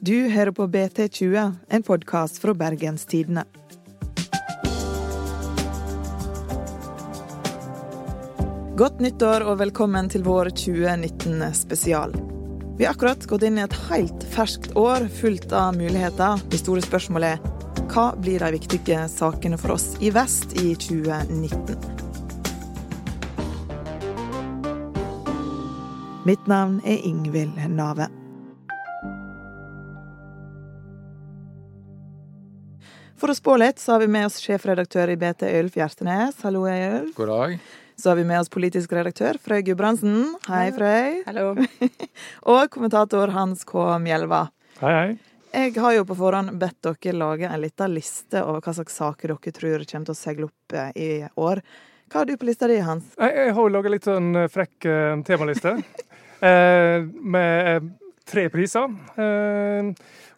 Du hører på BT20, en podkast fra Bergens Tidende. Godt nyttår og velkommen til vår 2019-spesial. Vi har akkurat gått inn i et helt ferskt år fullt av muligheter. Det store spørsmålet er hva blir de viktige sakene for oss i vest i 2019? Mitt navn er Ingvild Nave. For å spå litt, så har vi med oss sjefredaktør i BT Ølf Hjertenes. Hallo, Ølf. God dag. Så har vi med oss politisk redaktør Frøy Gudbrandsen. Hei, Frøy. Hallo. Og kommentator Hans K. Mjelva. Hei, hei. Jeg har jo på forhånd bedt dere lage en liten liste over hva slags saker dere tror kommer til å seile opp eh, i år. Hva har du på lista di, Hans? Jeg, jeg har laga litt sånn eh, frekk eh, temaliste. eh, med tre priser. Eh,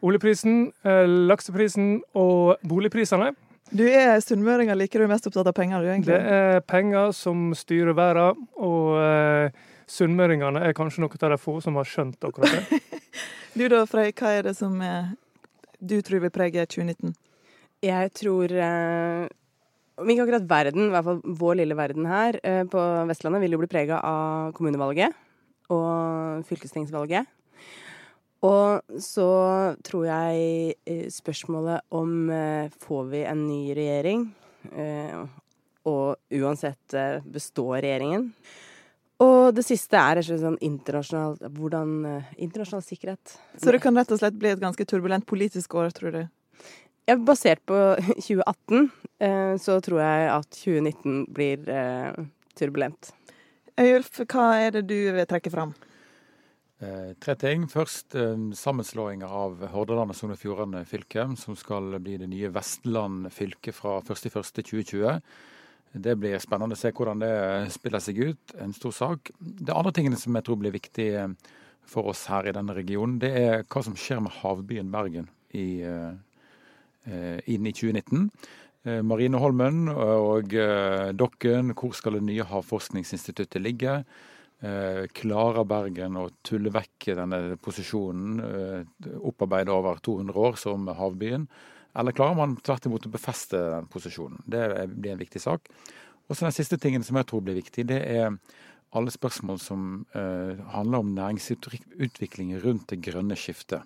oljeprisen, eh, lakseprisen og boligprisene. Du er sunnmøring, liker du mest opptatt av penger, du, Det er penger som styrer verden, og eh, sunnmøringene er kanskje noen av de få som har skjønt akkurat det. Du da, Frøy, hva er det som eh, du tror vil prege 2019? Jeg tror eh, Om ikke akkurat verden, i hvert fall vår lille verden her eh, på Vestlandet, vil jo bli prega av kommunevalget og fylkestingsvalget. Og så tror jeg eh, spørsmålet om eh, får vi en ny regjering, eh, og uansett består regjeringen. Og det siste er sånn internasjonal, hvordan, internasjonal sikkerhet. Så det kan rett og slett bli et ganske turbulent politisk år, tror du? Ja, basert på 2018, eh, så tror jeg at 2019 blir turbulent. Øyulf, hva er det du vil trekke fram? Eh, tre ting. Først eh, sammenslåinga av Hordaland og Sogn og Fjordane fylke, som skal bli det nye Vestland fylke fra 1.1.2020. Det blir spennende å se hvordan det spiller seg ut. En stor sak. Det andre tingene som jeg tror blir viktig eh, for oss her i denne regionen, det er hva som skjer med havbyen Bergen i, eh, eh, inn i 2019. Eh, Marineholmen og eh, Dokken, hvor skal det nye havforskningsinstituttet ligge? Eh, klarer Bergen å tulle vekk denne posisjonen, eh, opparbeidet over 200 år som havbyen? Eller klarer man tvert imot å befeste den posisjonen? Det blir en viktig sak. Og så Den siste tingen som jeg tror blir viktig, det er alle spørsmål som eh, handler om næringsutvikling rundt det grønne skiftet.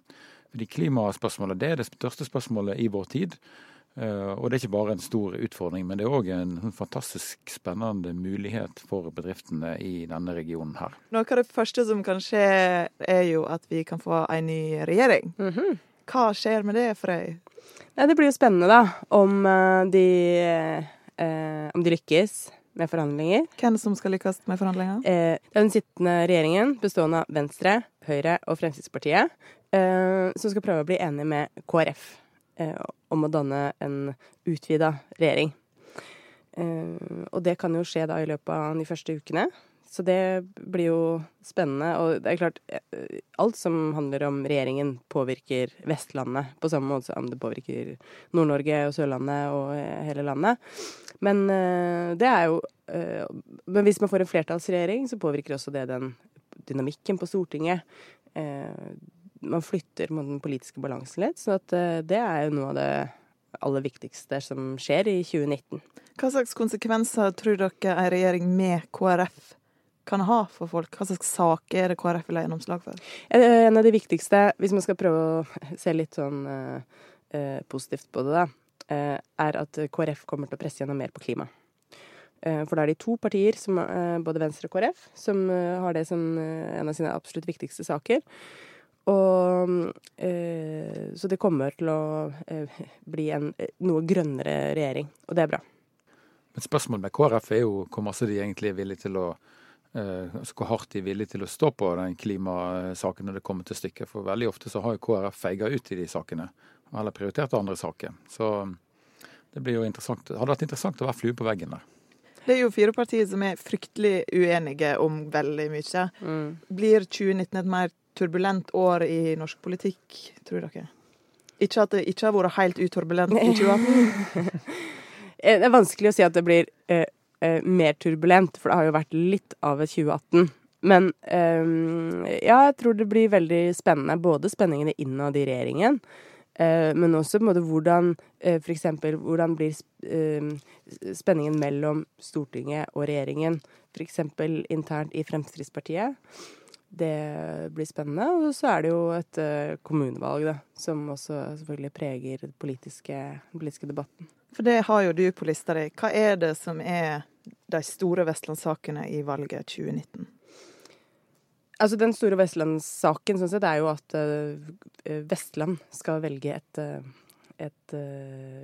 Fordi Klimaspørsmålet det er det største spørsmålet i vår tid. Eh, og det er ikke bare en stor utfordring, men det er òg en fantastisk spennende mulighet for bedriftene i denne regionen her. Noe av det første som kan skje, er jo at vi kan få en ny regjering. Hva skjer med det, Frøy? Nei, det blir jo spennende, da, om eh, de, eh, om de lykkes med forhandlinger. Hvem som skal lykkes med forhandlinger? Eh, den sittende regjeringen, bestående av Venstre, Høyre og Fremskrittspartiet, eh, som skal prøve å bli enige med KrF om å danne en utvida regjering. Eh, og det kan jo skje da i løpet av de første ukene. Så det blir jo spennende. Og det er klart, eh, alt som handler om regjeringen, påvirker Vestlandet på samme måte som det påvirker Nord-Norge og Sørlandet og eh, hele landet. Men eh, det er jo eh, Men hvis man får en flertallsregjering, så påvirker også det den dynamikken på Stortinget. Eh, man flytter den politiske balansen litt. Så eh, det er jo noe av det aller viktigste som skjer i 2019. Hva slags konsekvenser tror dere en regjering med KrF kan ha for folk? Hva slags saker er det KrF vil ha gjennomslag for? Eh, En av de viktigste, hvis man skal prøve å se litt sånn eh, eh, positivt på det, da, eh, er at KrF kommer til å presse gjennom mer på klima. Eh, for da er de to partier, som, eh, både Venstre og KrF, som eh, har det som eh, en av sine absolutt viktigste saker. Og eh, Så det kommer til å eh, bli en eh, noe grønnere regjering, og det er bra. Men spørsmålet med KrF er jo hvor masse de egentlig er villige til å eh, altså Hvor hardt de er villige til å stå på den klimasaken når det kommer til stykket. For veldig ofte så har jo KrF feiga ut i de sakene, eller prioritert andre saker. Så det blir jo interessant. Det hadde vært interessant å være flue på veggen der. Det er jo fire partier som er fryktelig uenige om veldig mye. Blir 2019 et mer turbulent år i norsk politikk, tror dere? Ikke at det ikke har vært helt uturbulent i 2018. Eh, Det er vanskelig å si at det blir eh, eh, mer turbulent, for det har jo vært litt av et 2018. Men eh, ja, jeg tror det blir veldig spennende. Både spenningene innad i regjeringen, uh, men også på en måte hvordan uh, f.eks. hvordan blir spenningen mellom Stortinget og regjeringen, f.eks. internt i Fremskrittspartiet. Det blir spennende. Og så er det jo et kommunevalg, da, som også selvfølgelig preger den politiske, politiske debatten. For det har jo du på lista di. Hva er det som er de store vestlandssakene i valget 2019? Altså Den store vestlandssaken sånn sett er jo at uh, Vestland skal velge et, uh, et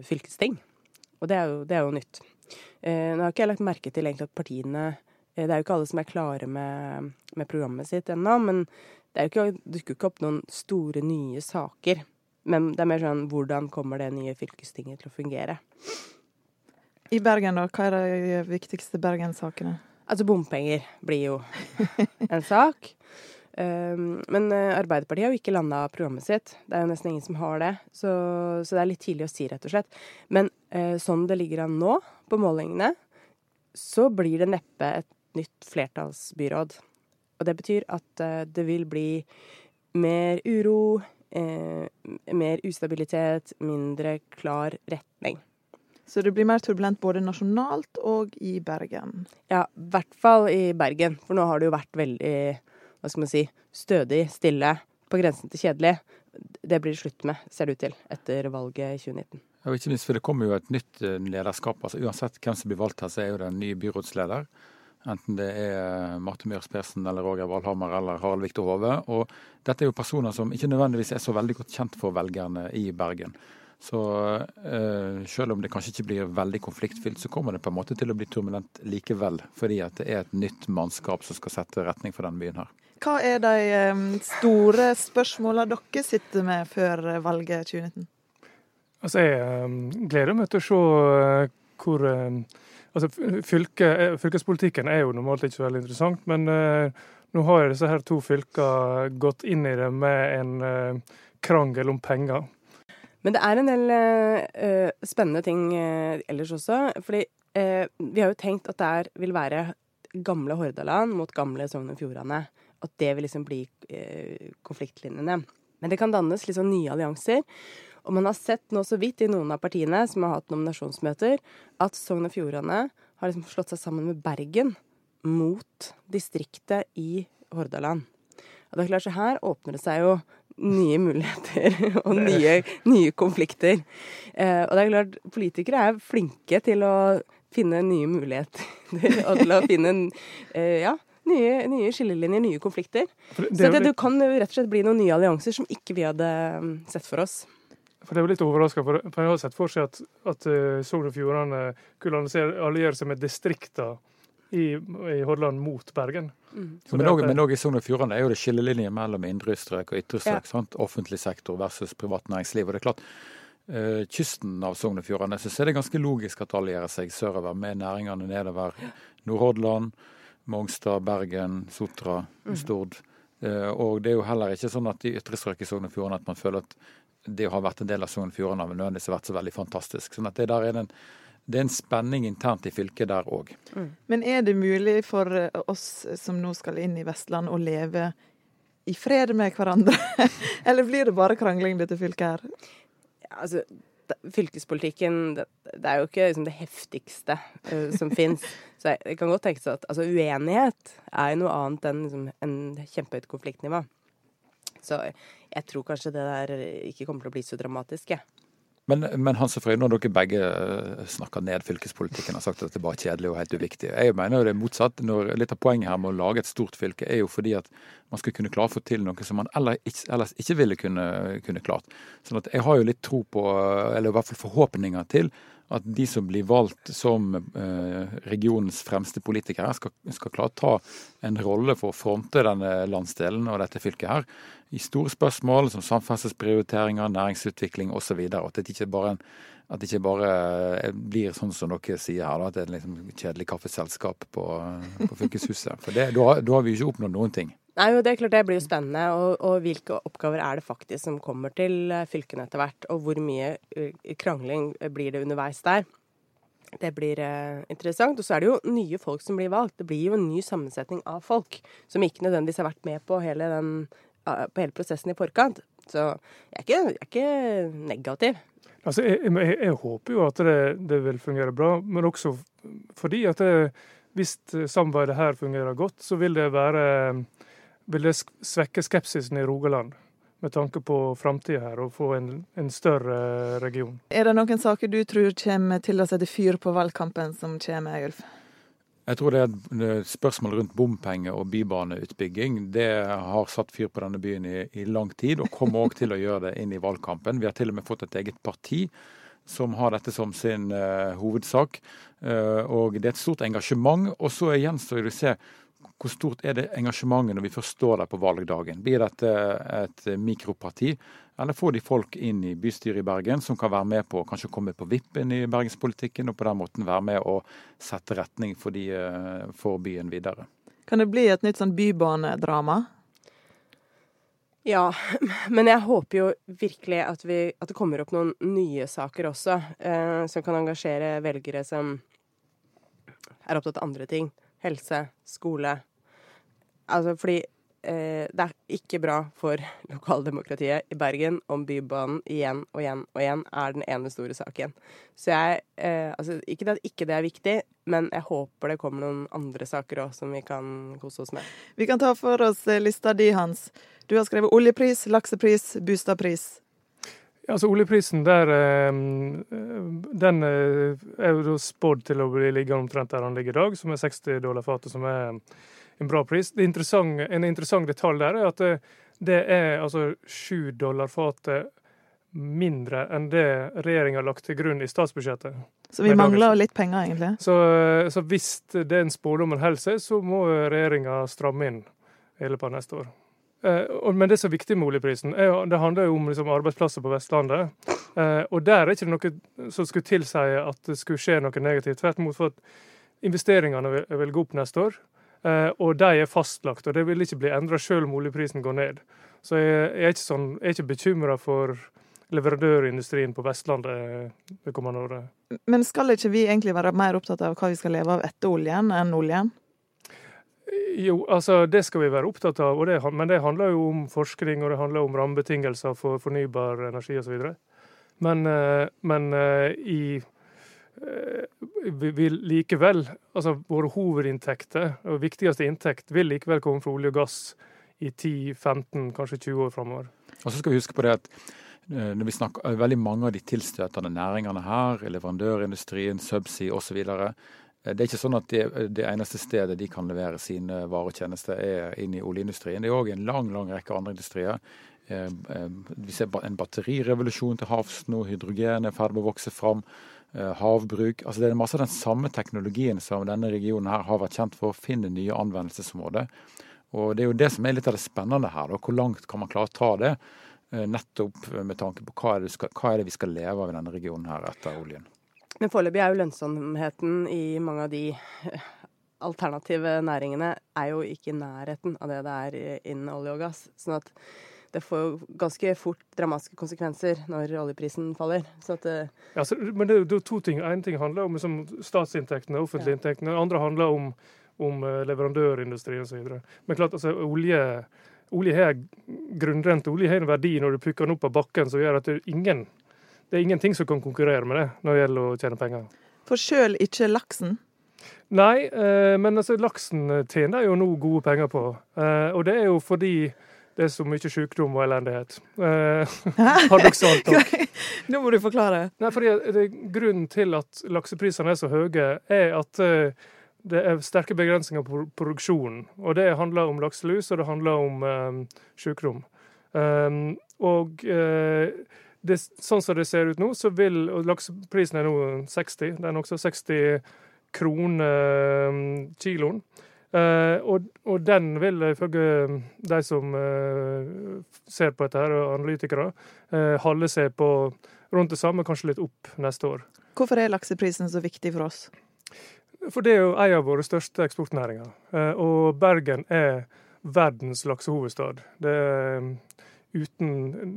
fylkesting. Og det er jo, det er jo nytt. nå har ikke jeg lagt merke til egentlig at partiene Det er jo ikke alle som er klare med, med programmet sitt ennå, men det er jo ikke, dukker ikke opp noen store, nye saker. Men det er mer sånn hvordan kommer det nye fylkestinget til å fungere? I Bergen, da? Hva er de viktigste Bergen-sakene? Altså, bompenger blir jo en sak. Um, men uh, Arbeiderpartiet har jo ikke landa programmet sitt. Det er jo nesten ingen som har det. Så, så det er litt tidlig å si, rett og slett. Men sånn det ligger an nå, på målingene, så blir det neppe et nytt flertallsbyråd. Og det betyr at uh, det vil bli mer uro, mer ustabilitet, mindre klar retning. Så det blir mer turbulent både nasjonalt og i Bergen? Ja, i hvert fall i Bergen. For nå har det jo vært veldig hva skal man si, stødig, stille, på grensen til kjedelig. Det blir det slutt med, ser det ut til, etter valget i 2019. Ja, ikke minst, for Det kommer jo et nytt eh, lederskap. altså Uansett hvem som blir valgt her, så er jo det en ny byrådsleder. Enten det er Marte Myhrs Persen eller Roger Valhammer eller Harald Viktor Hove. Og dette er jo personer som ikke nødvendigvis er så veldig godt kjent for velgerne i Bergen. Så uh, selv om det kanskje ikke blir veldig konfliktfylt, så kommer det på en måte til å bli turbulent likevel. Fordi at det er et nytt mannskap som skal sette retning for denne byen her. Hva er de um, store spørsmåla dere sitter med før valget 2019? Altså, Jeg gleder meg til å se hvor altså, fylke, Fylkespolitikken er jo normalt ikke så veldig interessant, men uh, nå har disse her to fylkene gått inn i det med en krangel om penger. Men det er en del uh, spennende ting uh, ellers også. Fordi uh, vi har jo tenkt at det vil være gamle Hordaland mot gamle Sogn og Fjordane. At det vil liksom bli konfliktlinjene. Men det kan dannes liksom nye allianser. Og man har sett nå så vidt i noen av partiene som har hatt nominasjonsmøter, at Sogn og Fjordane har liksom slått seg sammen med Bergen mot distriktet i Hordaland. Og det er klart, så her åpner det seg jo nye muligheter og nye, nye konflikter. Eh, og det er klart, politikere er flinke til å finne nye muligheter og til å finne eh, ja, nye, nye, skillelinjer, nye konflikter. Det, Så det, det, kan rett og slett bli noen nye allianser som ikke vi hadde mm, sett for oss. For Det er jo litt overraska, for, jeg har sett for seg at, at uh, Sogn og Fjordane kunne alliere seg med distrikter i, i Hordaland mot Bergen. Mm. Men òg i Sogn og Fjordane er jo det skillelinjer mellom indre strøk og ytre strøk. Ja. Offentlig sektor versus privat næringsliv. Og det er klart, uh, Kysten av Sogn og Fjordane så er det ganske logisk at allierer seg sørover med næringene nedover. Nordhordland, Mongstad, Bergen, Sotra, mm. Stord. Uh, og det er jo heller ikke sånn at i ytre strøk i Sogn og Fjordane at man føler at det å ha vært en del av Sogn og Fjordane nødvendigvis har vært så veldig fantastisk. Sånn at det der er den det er en spenning internt i fylket der òg. Mm. Men er det mulig for eh, oss som nå skal inn i Vestland, å leve i fred med hverandre? Eller blir det bare krangling dette fylket her? Altså, fylkespolitikken det, det, er jo ikke liksom, det heftigste uh, som fins. Så jeg, jeg, kan godt tenke seg at altså, uenighet er jo noe annet enn liksom, en kjempehøyt konfliktnivå. Så jeg tror kanskje det der ikke kommer til å bli så dramatisk, jeg. Men, men Hans og Frøy, når dere begge eh, snakker ned fylkespolitikken og sagt at det bare er kjedelig og helt uviktig. Jeg mener jo det er motsatt. Når, litt av poenget her med å lage et stort fylke er jo fordi at man skal kunne klare å få til noe som man ellers ikke, ville kunne, kunne, klart. Sånn at jeg har jo litt tro på, eller i hvert fall forhåpninger til, at de som blir valgt som eh, regionens fremste politikere, skal, skal klare å ta en rolle for å fronte denne landsdelen og dette fylket her i store spørsmål som samferdselsprioriteringer, næringsutvikling osv. At det ikke bare, at det ikke bare eh, blir sånn som dere sier her, at det er et liksom kjedelig kaffeselskap på, på fylkeshuset. For det, da, da har vi jo ikke oppnådd noen ting. Nei, jo, det er klart det blir jo spennende. Og, og, hvilke oppgaver er det faktisk som kommer til eh, fylkene etter hvert? Og hvor mye eh, krangling blir det underveis der? Det blir eh, interessant. Og så er det jo nye folk som blir valgt. Det blir jo en ny sammensetning av folk som ikke nødvendigvis har vært med på hele, den, uh, på hele prosessen i forkant. Så jeg er ikke, jeg er ikke negativ. Altså, jeg, jeg, jeg, håper jo at det, det, vil fungere bra, men også fordi at det, hvis samarbeidet her fungerer godt, så vil det være vil det svekke skepsisen i Rogaland med tanke på framtida her, og få en, en, større region. Er det noen saker du tror kommer til å sette fyr på valgkampen som kommer, Egulf? Jeg tror det er et spørsmål rundt bompenger og bybaneutbygging. Det har satt fyr på denne byen i, i lang tid, og kommer òg til å gjøre det inn i valgkampen. Vi har til og med fått et eget parti som har dette som sin uh, hovedsak. Uh, og det er et stort engasjement. Og så gjenstår det å se hvor stort er det engasjementet når vi først står der på valgdagen? Blir dette et mikroparti, eller får de folk inn i bystyret i Bergen som kan være med på kanskje komme på vippen i bergenspolitikken, og på den måten være med å sette retning for, de, eh, for byen videre? Kan det bli et nytt sånn bybanedrama? Ja, men jeg håper jo virkelig at, vi, at det kommer opp noen nye saker også, eh, som kan engasjere velgere som er opptatt av andre ting. Helse, skole, Altså fordi eh, det er ikke bra for lokaldemokratiet i Bergen om Bybanen igjen og igjen og igjen er den ene store saken. Så jeg eh, Altså ikke at ikke det er viktig, men jeg håper det kommer noen andre saker òg som vi kan kose oss med. Vi kan ta for oss eh, lista di, Hans. Du har skrevet oljepris, laksepris, boligpris. Altså Oljeprisen der, eh, den eh, er jo spådd til å bli liggende omtrent der den ligger i dag, som er 60 dollar fatet, som er en bra pris. Interessant, en interessant detalj der er at det, er altså 7 dollar fatet mindre enn det regjeringa har lagt til grunn i statsbudsjettet. Så vi mangler litt penger, egentlig? Så, så hvis den spådommen holder seg, så må regjeringa stramme inn i løpet av neste år. Eh, men det som er viktig med oljeprisen, er, det handler jo om liksom, arbeidsplasser på Vestlandet. Eh, og der er ikke noe som skulle tilsi at det skulle skje noe negativt. Tvert imot for at investeringene vil, gå opp neste år. Eh, og de er fastlagt, og det vil ikke bli endra selv om oljeprisen går ned. Så jeg, er ikke, sånn, ikke bekymra for leverandørindustrien på Vestlandet det kommende året. Men skal ikke vi egentlig være mer opptatt av hva vi skal leve av etter oljen, enn oljen? Jo, altså det skal vi være opptatt av, det, men det handler jo om forskning og det handler om rammebetingelser for fornybar energi osv. Men, eh, men eh, i vi vil likevel, altså våre hovedinntekter og viktigste inntekt vil likevel komme fra olje og gass i 10-15, kanskje 20 år framover. Og så skal vi huske på det at eh, når vi snakker eh, veldig mange av de tilstøtende næringene her, leverandørindustrien, subsea osv. Det er ikke sånn at det, det, eneste stedet de kan levere sine varer og tjenester er inn i oljeindustrien. Det er òg en lang lang rekke andre industrier. Vi ser en batterirevolusjon til havs nå. Hydrogen er i ferd med å vokse fram. Eh, havbruk. Altså Det er masse av den samme teknologien som denne regionen her har vært kjent for, finne nye anvendelsesområder. Og Det er jo det som er litt av det spennende her. Da. Hvor langt kan man klare å ta det? Eh, nettopp med tanke på hva er, skal, hva er det vi skal leve av i denne regionen her etter oljen. Men foreløpig er jo lønnsomheten i mange av de eh, alternative næringene er jo ikke i nærheten av det det er innen olje og gass. Sånn at det får jo ganske fort dramatiske konsekvenser når oljeprisen faller. Det, ja, så, men det, er to ting. Én ting handler om liksom, statsinntektene, offentlige ja. inntektene. Andre handler om, om leverandørindustrien leverandørindustri osv. Men klart, altså, olje, olje har grunnrente. Olje har en verdi når du plukker den opp av bakken som gjør at det er ingen det er ingenting som kan konkurrere med det når det gjelder å tjene penger. For sjøl ikke laksen? Nei, eh, men altså, laksen tjener jo nå gode penger på. Eh, og det er jo fordi det er så mye sykdom og elendighet. Eh, paradoksalt nok. Nå må du forklare. Nei, fordi det, Grunnen til at lakseprisene er så høye, er at eh, det er sterke begrensninger på produksjonen. Og det handler om lakselus, og det handler om eh, sykdom. Um, og eh, det, sånn som det ser ut nå, så vil og Lakseprisen er nå 60. Den er også 60 kroner um, kiloen. Uh, og, og, den vil ifølge de som uh, ser på dette, her, og analytikere, uh, holde seg på rundt det samme, kanskje litt opp neste år. Hvorfor er lakseprisen så viktig for oss? For det er jo en av våre største eksportnæringer. og Bergen er verdens laksehovedstad. Det er uten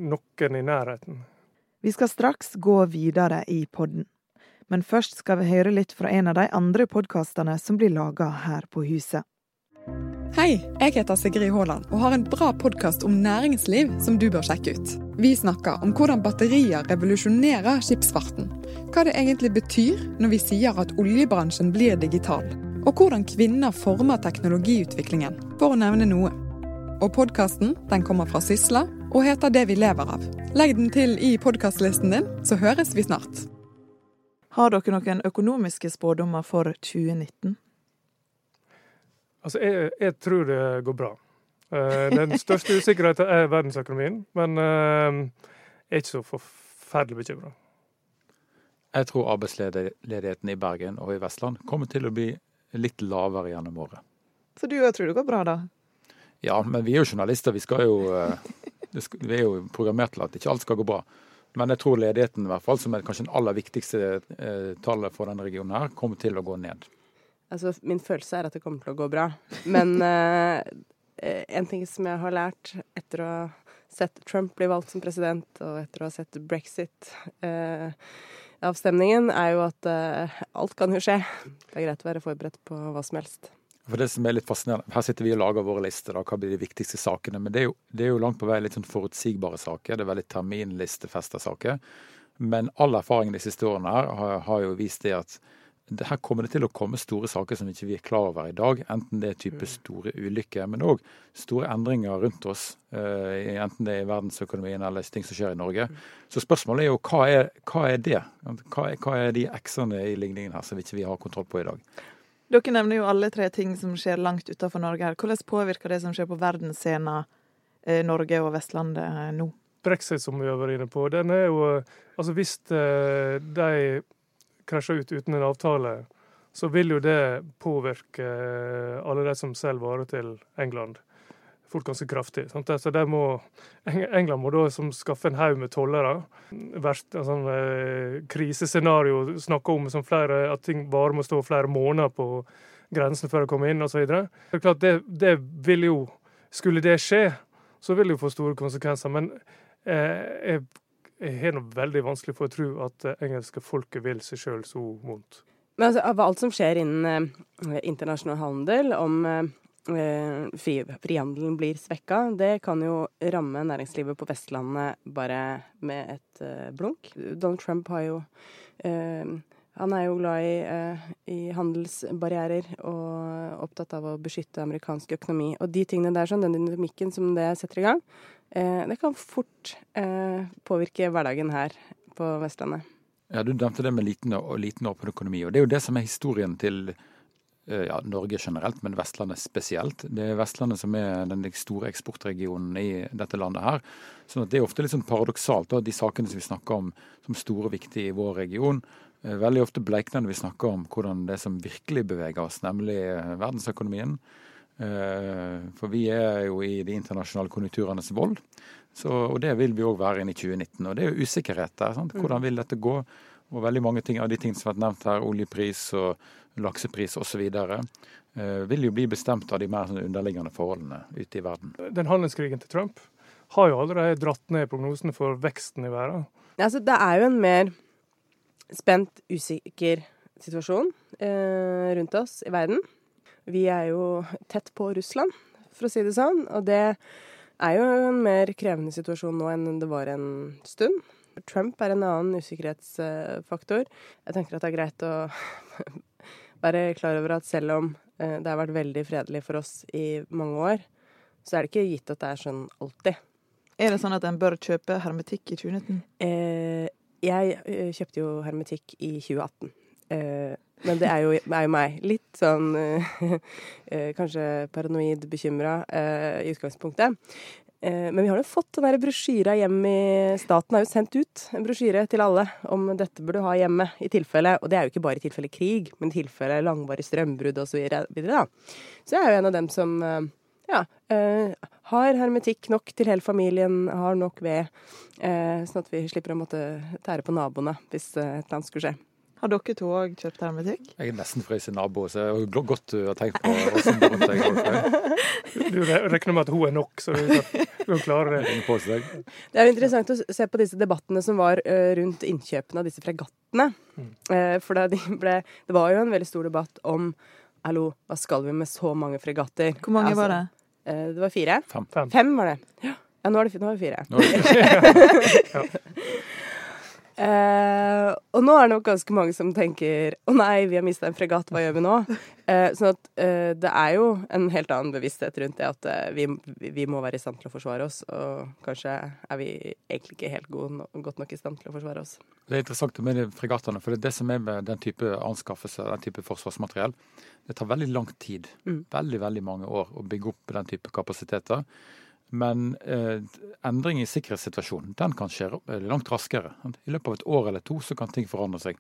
noen i nærheten. Vi skal straks gå videre i podden. Men først skal vi høre litt fra en av de andre podkastene som blir laga her på huset. Hei, jeg heter Sigrid Haaland og har en bra podkast om næringsliv som du bør sjekke ut. Vi snakker om hvordan batterier revolusjonerer skipsfarten. Hva det egentlig betyr når vi sier at oljebransjen blir digital. Og hvordan kvinner former teknologiutviklingen, for å nevne noe. Og podkasten kommer fra Sysla og heter Det vi lever av. Legg den til i podkastlisten din, så høres vi snart. Har dere noen økonomiske spådommer for 2019? Altså, jeg, jeg tror det går bra. Eh, den største usikkerheten er verdensøkonomien, men eh, jeg er ikke så forferdelig bekymra. Jeg tror arbeidsledigheten i Bergen og i Vestland kommer til å bli litt lavere gjennom året. Så du òg tror det går bra, da? Ja, men vi er jo journalister. Vi, skal jo, eh, vi er jo programmert til at ikke alt skal gå bra. Men jeg tror ledigheten, i hvert fall, som er kanskje den aller viktigste tallet for denne regionen, her, kommer til å gå ned. Altså, min følelse er at det kommer til å gå bra. Men eh, en ting som jeg har lært etter å ha sett Trump bli valgt som president, og etter å ha sett brexit-avstemningen, uh, er jo at uh, alt kan jo skje. Det er greit å være forberedt på hva som helst. For det som er litt fascinerende, Her sitter vi og lager våre lister, da, hva blir de viktigste sakene. Men det er, jo, det er jo langt på vei litt sånn forutsigbare saker. Det er veldig terminlistefesta saker. Men all erfaring de siste årene her har, har jo vist det at her kommer det til å komme store saker som ikke vi er klar over i dag. Enten det er type mm. store ulykker, men òg store endringer rundt oss. Uh, enten det er i verdensøkonomien eller ting som skjer i Norge. Mm. Så spørsmålet er jo hva er, hva er det? Hva er, hva er de x-ene i ligningen her som vi ikke har kontroll på i dag? Dere nevner jo alle tre ting som skjer langt utenfor Norge her. Hvordan påvirker det som skjer på verdensscenen eh, Norge og Vestlandet eh, nå? Brexit, som vi har vært inne på, den er jo Altså hvis eh, de krasjer ut uten en avtale, så vil jo det påvirke eh, alle de som selger varer til England fort ganske kraftig. Sant? Så må, England må da skaffe en haug med tollere. Verst, sånn eh, krisescenario snakker om som flere, at ting bare må stå flere måneder på grensen før de kommer inn osv. Det er klart, det, det vil jo Skulle det skje, så vil det jo få store konsekvenser. Men eh, jeg jeg har noe veldig vanskelig for å tro at det engelske folket vil seg sjøl så vondt. Men altså, Av alt som skjer innen eh, internasjonal handel, om eh, frihandelen blir svekka, det kan jo ramme næringslivet på Vestlandet bare med et eh, blunk. Donald Trump har jo eh, han er jo glad i, eh, i, handelsbarrierer og opptatt av å beskytte amerikansk økonomi. Og de tingene der, sånn, den dynamikken som det setter i gang, Eh, det kan fort eh, påvirke hverdagen her på Vestlandet. Ja, Du nevnte det med liten og liten åpen økonomi. og Det er jo det som er historien til eh, ja, Norge generelt, men Vestlandet spesielt. Det er Vestlandet som er den store eksportregionen i dette landet her. Så Det er ofte litt sånn paradoksalt at de sakene som vi snakker om som store og viktige i vår region, veldig ofte bleikner når vi snakker om hvordan det som virkelig beveger oss, nemlig verdensøkonomien. Eh, for vi er jo i de internasjonale konjunkturenes vold. Så, og det vil vi òg være inn i 2019. Og det er jo usikkerhet der. Sant? Hvordan vil dette gå? Og veldig mange ting av de tingene som har vært nevnt her, oljepris og laksepris osv., eh, vil jo bli bestemt av de mer sånn underliggende forholdene ute i verden. Den handelskrigen til Trump har jo allerede dratt ned prognosene for veksten i verden. Altså, det er jo en mer spent, usikker situasjon eh, rundt oss i verden. Vi er jo tett på Russland, for å si det sånn. Og det er jo en mer krevende situasjon nå enn det var en stund. Trump er en annen usikkerhetsfaktor. Jeg tenker at det er greit å være klar over at selv om eh, det har vært veldig fredelig for oss i mange år, så er det ikke gitt at det er sånn alltid. Er det sånn at en bør kjøpe hermetikk i 2019? Eh, jeg eh, kjøpte jo hermetikk i 2018. Eh, men det er jo, er jo, meg. Litt sånn eh, kanskje paranoid bekymra uh, i utgangspunktet. Uh, men vi har jo fått den brosjyra hjem i Staten har jo sendt ut en brosjyre til alle om dette burde du ha hjemme i tilfelle Og det er jo ikke bare i tilfelle krig, men i tilfelle langvarig strømbrudd osv. Så, videre, så jeg er jo en av dem som ja, har hermetikk nok til hele familien, har nok ved, sånn at vi slipper å måtte tære på naboene hvis et eller annet skulle skje. Har dere to òg kjøpt hermetikk? Jeg er nesten frøs i nabo, så jeg har godt du har tenkt på Rosenborg. rundt deg, Rolf. Du re- regner med at hun er nok, så du klarer du det. Det er interessant å se på disse debattene som var rundt innkjøpene av disse fregattene. Eh, For de ble, det var jo en veldig stor debatt om Hallo, hva skal vi med så mange fregatter? Hvor mange Altså, var det? eh, Det var fire. Fem. Fem. Fem var det. Ja, ja nå er det, nå er det fire. Nå er det Eh, og nå er det nok ganske mange som tenker å nei, vi har mista en fregatt, hva gjør vi nå? Uh, sånn at uh, det er jo en helt annen bevissthet rundt det at vi, vi må være i stand til å forsvare oss. Og kanskje er vi egentlig ikke helt gode, no- godt nok i stand til å forsvare oss. Det er interessant med de fregattene, for det er det som er med den type anskaffelse, den type forsvarsmateriell. Det tar veldig lang tid, Mm. veldig veldig mange år, å bygge opp den type kapasiteter. Men eh, endring i sikkerhetssituasjonen den kan skje eh, langt raskere. I løpet av et år eller to så kan ting forandre seg.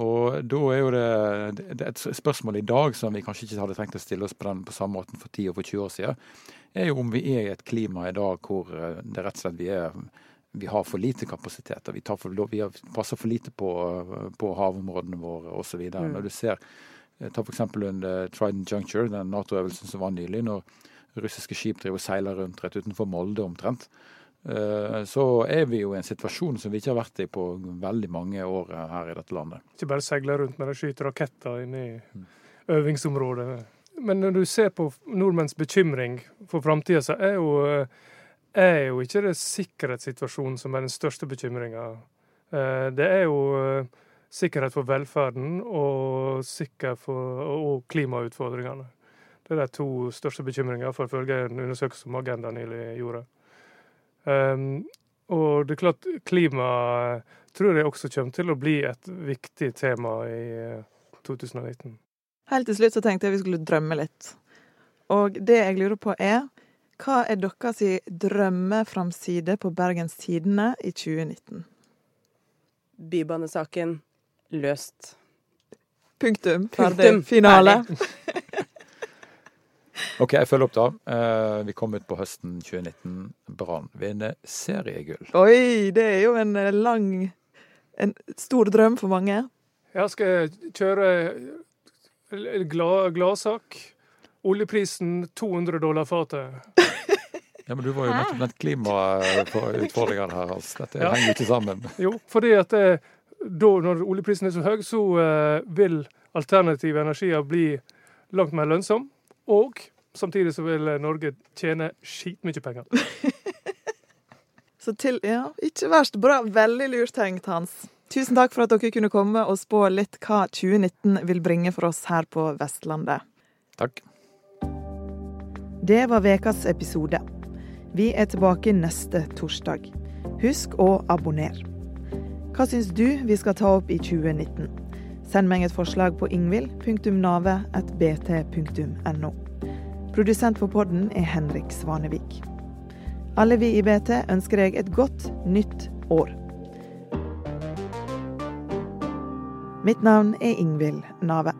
Og da er jo det, det er et spørsmål i dag som vi kanskje ikke hadde trengt å stille oss på den på samme måten for 10 og for 20 år siden, er jo om vi er i et klima i dag hvor eh, det rett og slett vi er vi har for lite kapasiteter. Vi, tar for, vi passer for lite på, på havområdene våre osv. Mm. Når du ser eh, Ta f.eks. under Trident Juncture, den Nato-øvelsen som var nylig, når russiske skip driver og seiler rundt rett utenfor Molde omtrent. eh, Så er vi jo i en situasjon som vi ikke har vært i på veldig mange år eh, her i dette landet. Ikke bare seiler rundt, men de skyter raketter inne i øvingsområdet. Men når du ser på nordmenns bekymring for framtida, så er jo, er jo ikke det sikkerhetssituasjonen som er den største bekymringa. Det er jo eh, sikkerhet for velferden og, sikker for, og klimautfordringene. Det er de to største bekymringene, for ifølge en undersøkelse som Agenda nylig gjorde. Um, og det er klart, klima tror jeg også kommer til å bli et viktig tema i eh, 2019. Helt til slutt så tenkte jeg vi skulle drømme litt. Og det jeg lurer på er, hva er deres drømmeframside på Bergens Tidende i 2019? Bybanesaken løst. Punktum. Punktum. Ferdig. OK, jeg følger opp, da. Eh, Vi kom ut på høsten 2019. Brann vinner seriegull. Oi, det er jo en eh, lang En stor drøm for mange. Jeg skal kjøre gladsak. Oljeprisen 200 dollar fatet. Ja, men Du var jo nettopp den klimautfordringene her. altså. Dette Ja. henger jo ikke sammen. Jo, fordi at det, da, når oljeprisen er så høy, så eh, vil alternative energier bli langt mer lønnsom. Og samtidig så vil Norge tjene skitmye penger. Så til Ja, ikke verst. Bra. Veldig lurt tenkt, Hans. Tusen takk for at dere kunne komme og spå litt hva 2019 vil bringe for oss her på Vestlandet. Takk. Det var ukas episode. Vi er tilbake neste torsdag. Husk å abonnere. Hva syns du vi skal ta opp i 2019? Send meg et forslag på ingvild.nave.bt.no. Produsent for podden er Henrik Svanevik. Alle vi i BT ønsker deg et godt nytt år. Mitt navn er Ingvild Nave.